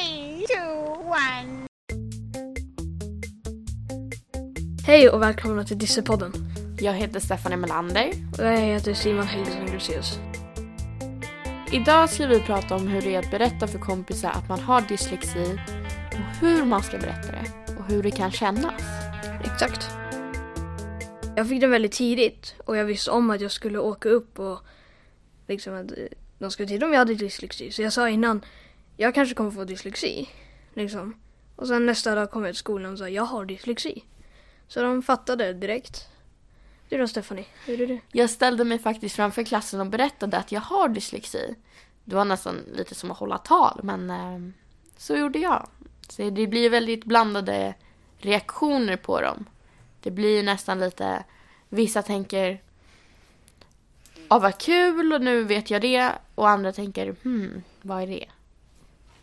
Three, two, one. Hej och välkomna till Dissepodden. Jag heter Stefanie Melander. Och jag heter Simon Helgesson Gruseus. Idag ska vi prata om hur det är att berätta för kompisar att man har dyslexi och hur man ska berätta det och hur det kan kännas. Exakt. Jag fick den väldigt tidigt och jag visste om att jag skulle åka upp och liksom att eh, de skulle titta om jag hade dyslexi. Så jag sa innan, jag kanske kommer få dyslexi. Liksom. Och sen nästa dag kom jag till skolan och sa, jag har dyslexi. Så de fattade direkt. Du då Stephanie, hur är det? Jag ställde mig faktiskt framför klassen och berättade att jag har dyslexi. Det var nästan lite som att hålla tal, men eh, så gjorde jag. Så det blir väldigt blandade reaktioner på dem. Det blir nästan lite, vissa tänker Ja, vad kul och nu vet jag det. Och andra tänker, hmm, vad är det?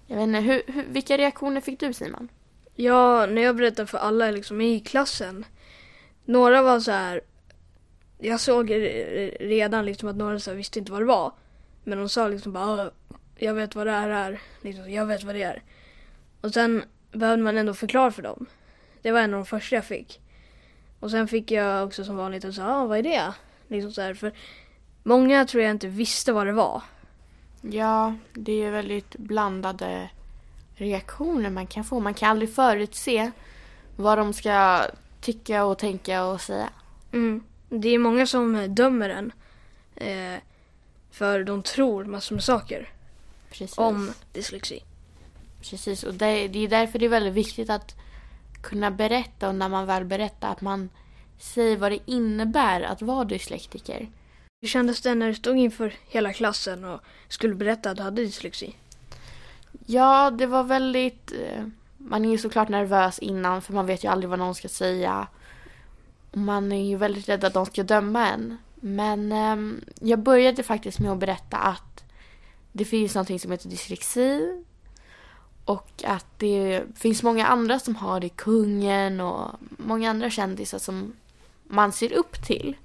Jag vet inte, hur, hur, vilka reaktioner fick du Simon? Ja, när jag berättade för alla liksom i klassen. Några var så här. Jag såg redan liksom att några så här visste inte vad det var. Men de sa liksom bara, ah, jag vet vad det här är. Liksom, jag vet vad det är. Och sen behövde man ändå förklara för dem. Det var en av de första jag fick. Och sen fick jag också som vanligt att säga, ah, vad är det? Liksom så här, för många tror jag inte visste vad det var. Ja, det är väldigt blandade reaktioner man kan få. Man kan aldrig förutse vad de ska tycka och tänka och säga. Mm. Det är många som dömer en. Eh, för de tror massor med saker Precis. om dyslexi. Precis, och det, det är därför det är väldigt viktigt att kunna berätta och när man väl berättar att man säger vad det innebär att vara dyslektiker. Hur kändes det när du stod inför hela klassen och skulle berätta att du hade dyslexi? Ja, det var väldigt... Eh, man är ju såklart nervös innan för man vet ju aldrig vad någon ska säga. Man är ju väldigt rädd att de ska döma en. Men ehm, jag började faktiskt med att berätta att det finns någonting som heter dyslexi. Och att det finns många andra som har det, kungen och många andra kändisar som man ser upp till.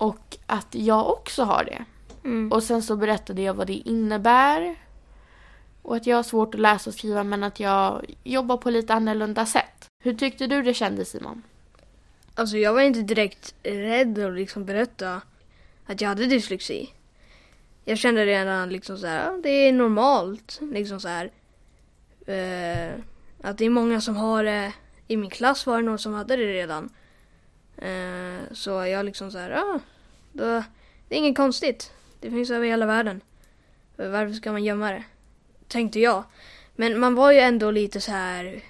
Och att jag också har det. Mm. Och sen så berättade jag vad det innebär. Och att jag har svårt att läsa och skriva men att jag jobbar på lite annorlunda sätt. Hur tyckte du det kändes Simon? Alltså jag var inte direkt rädd att liksom berätta att jag hade dyslexi. Jag kände redan liksom så här, det är normalt. Liksom så här. Eh, att det är många som har det. I min klass var det någon som hade det redan. Eh, så jag liksom så här, ja, då, det är inget konstigt. Det finns över hela världen. Varför ska man gömma det? Tänkte jag. Men man var ju ändå lite så här.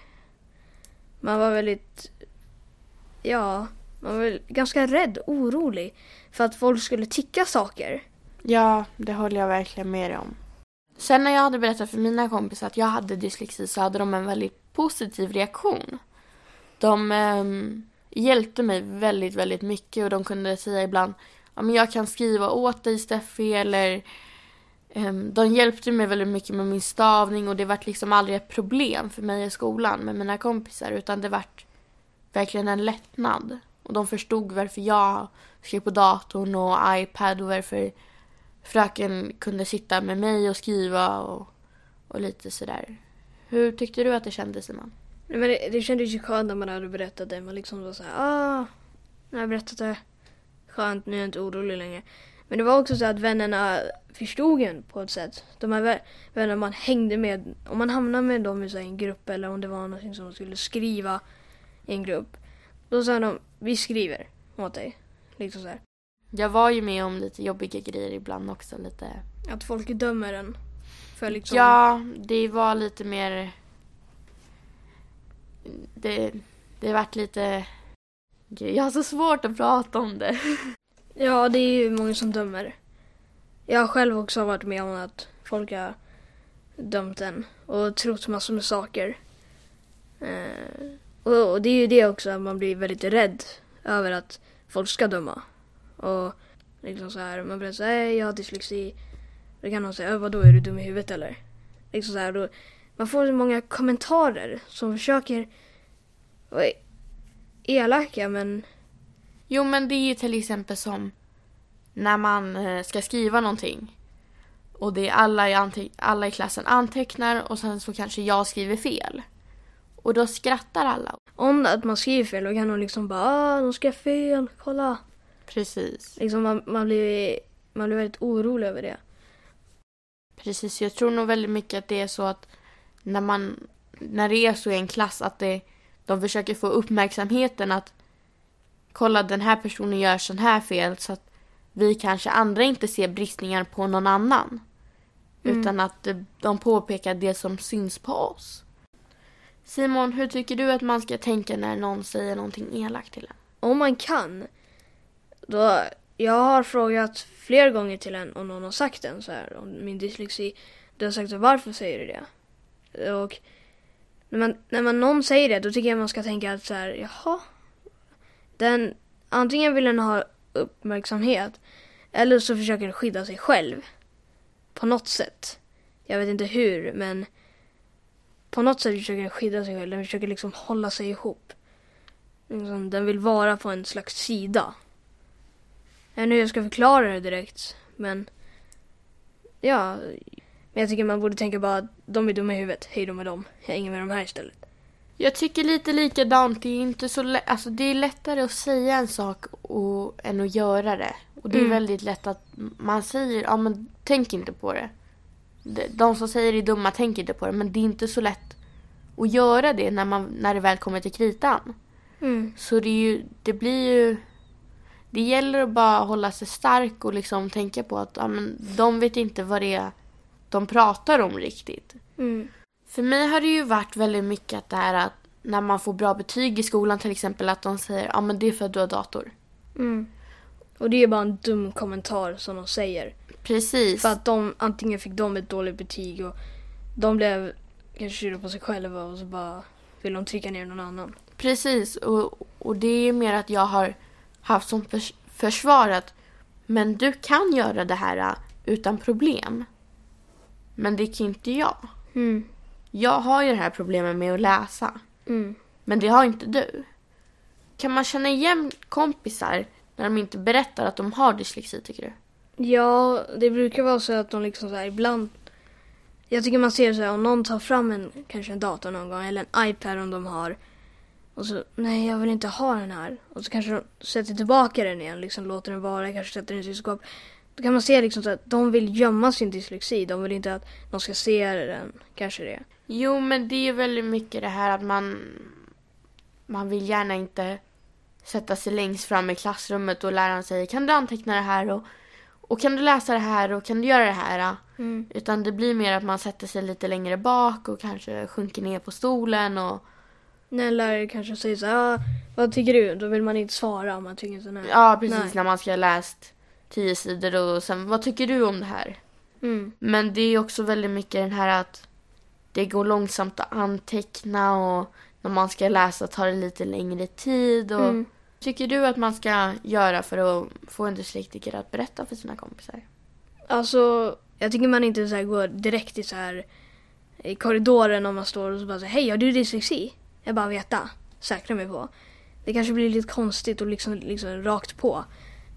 Man var väldigt Ja, man var väl ganska rädd, orolig för att folk skulle tycka saker. Ja, det håller jag verkligen med dig om. Sen när jag hade berättat för mina kompisar att jag hade dyslexi så hade de en väldigt positiv reaktion. De ehm, hjälpte mig väldigt, väldigt mycket och de kunde säga ibland ja, men jag kan skriva åt dig Steffi eller ehm, de hjälpte mig väldigt mycket med min stavning och det vart liksom aldrig ett problem för mig i skolan med mina kompisar utan det vart verkligen en lättnad. Och de förstod varför jag skrev på datorn och iPad och varför fröken kunde sitta med mig och skriva och, och lite sådär. Hur tyckte du att det kändes Simon? Nej, Men det, det kändes ju skönt när man hade berättat det. Man liksom var så här, ah, nu har jag berättat det. Skönt, nu är jag inte orolig längre. Men det var också så att vännerna förstod en på ett sätt. De här vä- vännerna man hängde med, om man hamnade med dem i en grupp eller om det var någonting som de skulle skriva i en grupp. Då sa de, vi skriver åt dig. Liksom så här. Jag var ju med om lite jobbiga grejer ibland också. Lite... Att folk dömer en. För liksom, Ja, det var lite mer... Det, det varit lite... Gud, jag har så svårt att prata om det. Ja, det är ju många som dömer. Jag har själv också varit med om att folk har dömt en och trott massor med saker. Eh, och, och det är ju det också, att man blir väldigt rädd över att folk ska döma. Och liksom så här, man blir så här, jag har dyslexi. Då kan någon säga, vadå är du dum i huvudet eller? Liksom så här, då, man får så många kommentarer som försöker vara elaka men Jo, men det är ju till exempel som när man eh, ska skriva någonting. och det är alla i, alla i klassen antecknar och sen så kanske jag skriver fel. Och då skrattar alla. Om att man skriver fel då kan de liksom bara ah, de skrev fel, kolla. Precis. Liksom man, man, blir, man blir väldigt orolig över det. Precis, jag tror nog väldigt mycket att det är så att när man, när det är så i en klass att det, de försöker få uppmärksamheten att kolla den här personen gör sån här fel så att vi kanske andra inte ser bristningar på någon annan. Mm. Utan att de påpekar det som syns på oss. Simon, hur tycker du att man ska tänka när någon säger någonting elakt till en? Om man kan. Då, jag har frågat flera gånger till en om någon har sagt den så här om min dyslexi. Du har sagt varför säger du det? Och när man, när man någon säger det då tycker jag man ska tänka att så här, jaha. Den, antingen vill den ha uppmärksamhet eller så försöker den skydda sig själv. På något sätt. Jag vet inte hur men på något sätt försöker den skydda sig själv. Den försöker liksom hålla sig ihop. Liksom, den vill vara på en slags sida. Jag vet inte hur jag ska förklara det direkt, men... Ja, men jag tycker man borde tänka bara att de är dumma i huvudet. Hej då med dem. Jag hänger med de här istället. Jag tycker lite likadant. Det är inte så lä- alltså det är lättare att säga en sak och, än att göra det. Och det är Mm. väldigt lätt att man säger, ja men tänk inte på det. De, som säger det är dumma, tänk inte på det. Men det är inte så lätt att göra det när, man, när det väl kommer till kritan. Mm. Så det, är ju, det blir ju... Det gäller att bara hålla sig stark och liksom tänka på att ja, men, de vet inte vad det är de pratar om riktigt. Mm. För mig har det ju varit väldigt mycket att det här att när man får bra betyg i skolan till exempel att de säger ja men det är för att du har dator. Mm. Och det är bara en dum kommentar som de säger. Precis. För att de, antingen fick de ett dåligt betyg och de blev kanske sura på sig själva och så bara vill de trycka ner någon annan. Precis. Och, och det är ju mer att jag har haft som förs- försvar att men du kan göra det här äh, utan problem. Men det kan inte jag. Mm. Jag har ju det här problemet med att läsa. Mm. Men det har inte du. Kan man känna igen kompisar när de inte berättar att de har dyslexi tycker du? Ja, det brukar vara så att de liksom så här ibland... Jag tycker man ser så här om någon tar fram en, kanske en dator någon gång eller en iPad om de har. Och så, nej jag vill inte ha den här. Och så kanske de sätter tillbaka den igen, liksom låter den vara, kanske sätter den i sitt skåp. Då kan man se liksom så att de vill gömma sin dyslexi. De vill inte att någon ska se den, kanske det. Jo, men det är väldigt mycket det här att man... Man vill gärna inte sätta sig längst fram i klassrummet och läraren säger kan du anteckna det här och, och kan du läsa det här och kan du göra det här? Mm. Utan det blir mer att man sätter sig lite längre bak och kanske sjunker ner på stolen och När en lärare kanske säger så här, ah, vad tycker du? Då vill man inte svara om man tycker så här. ja, precis Nej. när man ska ha läst tio sidor och sen vad tycker du om det här? Mm. Men det är också väldigt mycket den här att det går långsamt att anteckna och när man ska läsa tar det lite längre tid. Och Mm. tycker du att man ska göra för att få en dyslektiker att berätta för sina kompisar? Alltså, jag tycker man inte så går direkt i så här i korridoren om man står och så bara säger hej har du dyslexi? Jag bara veta, säkra mig på. Det kanske blir lite konstigt och liksom, liksom rakt på.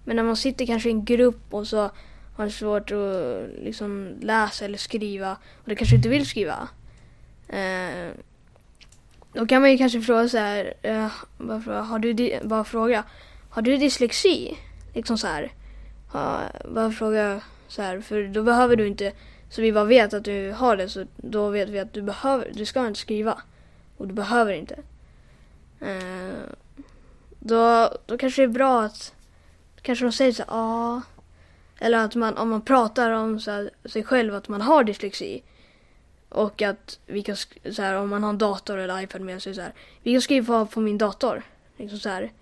Men när man sitter kanske i en grupp och så har svårt att liksom läsa eller skriva och det kanske inte vill skriva. Eh, då kan man ju kanske fråga så här, eh, bara, fråga, har du, bara fråga, har du dyslexi? Liksom så här. Ha, bara fråga så här, för då behöver du inte, så vi bara vet att du har det, så då vet vi att du behöver, du ska inte skriva. Och du behöver inte. Eh, då, då kanske det är bra att, kanske de säger så här, ja. Eller att man, om man pratar om så här, sig själv att man har dyslexi. Och att vi kan, så här, om man har en dator eller iPad med sig så här. Vi kan skriva på min dator. Liksom så här.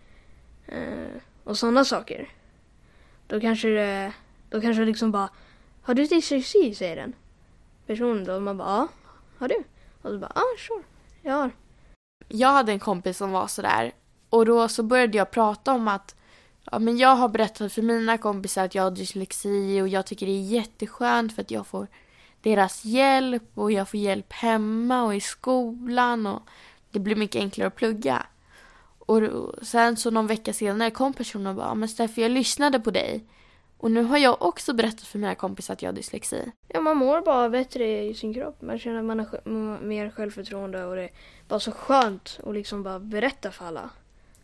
Eh, och sådana saker. Då kanske det, då kanske liksom bara, har du dyslexi? säger den personen då. Och man bara, ja, har du? Och så bara, ja, ah, sure, jag har. Jag hade en kompis som var sådär och då så började jag prata om att ja, men jag har berättat för mina kompisar att jag har dyslexi och jag tycker det är jätteskönt för att jag får deras hjälp och jag får hjälp hemma och i skolan och det blir mycket enklare att plugga. Och sen så någon vecka senare kom personen och bara, men Steffi jag lyssnade på dig Och nu har jag också berättat för mina kompisar att jag har dyslexi. Ja, man mår bara bättre i sin kropp. Man känner att man har mer självförtroende och det är bara så skönt att liksom bara berätta för alla.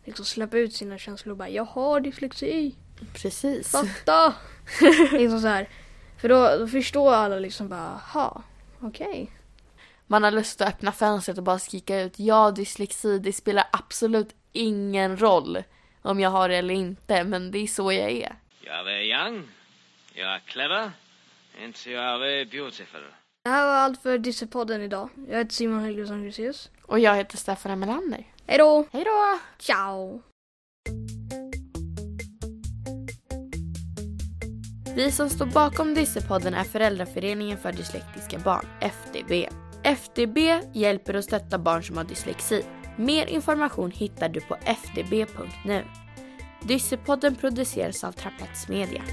Liksom släppa ut sina känslor och bara jag har dyslexi. Precis. Fatta! liksom så här. För då, då förstår alla liksom bara, aha, okej. Man har lust att öppna fönstret och bara skrika ut jag har dyslexi, det spelar absolut ingen roll om jag har det eller inte, men det är så jag är. Jag är young, jag är clever, inte jag är beautiful. Det här var allt för Dissepodden idag. Jag heter Simon Helgesson Grusius. Och jag heter Stefan Melander. Hej då! Hej då! Ciao! Vi som står bakom Dyssepodden är Föräldraföreningen för dyslektiska barn, FDB. FDB hjälper och stöttar barn som har dyslexi. Mer information hittar du på fdb.nu. Dyssepodden produceras av Trapets Media.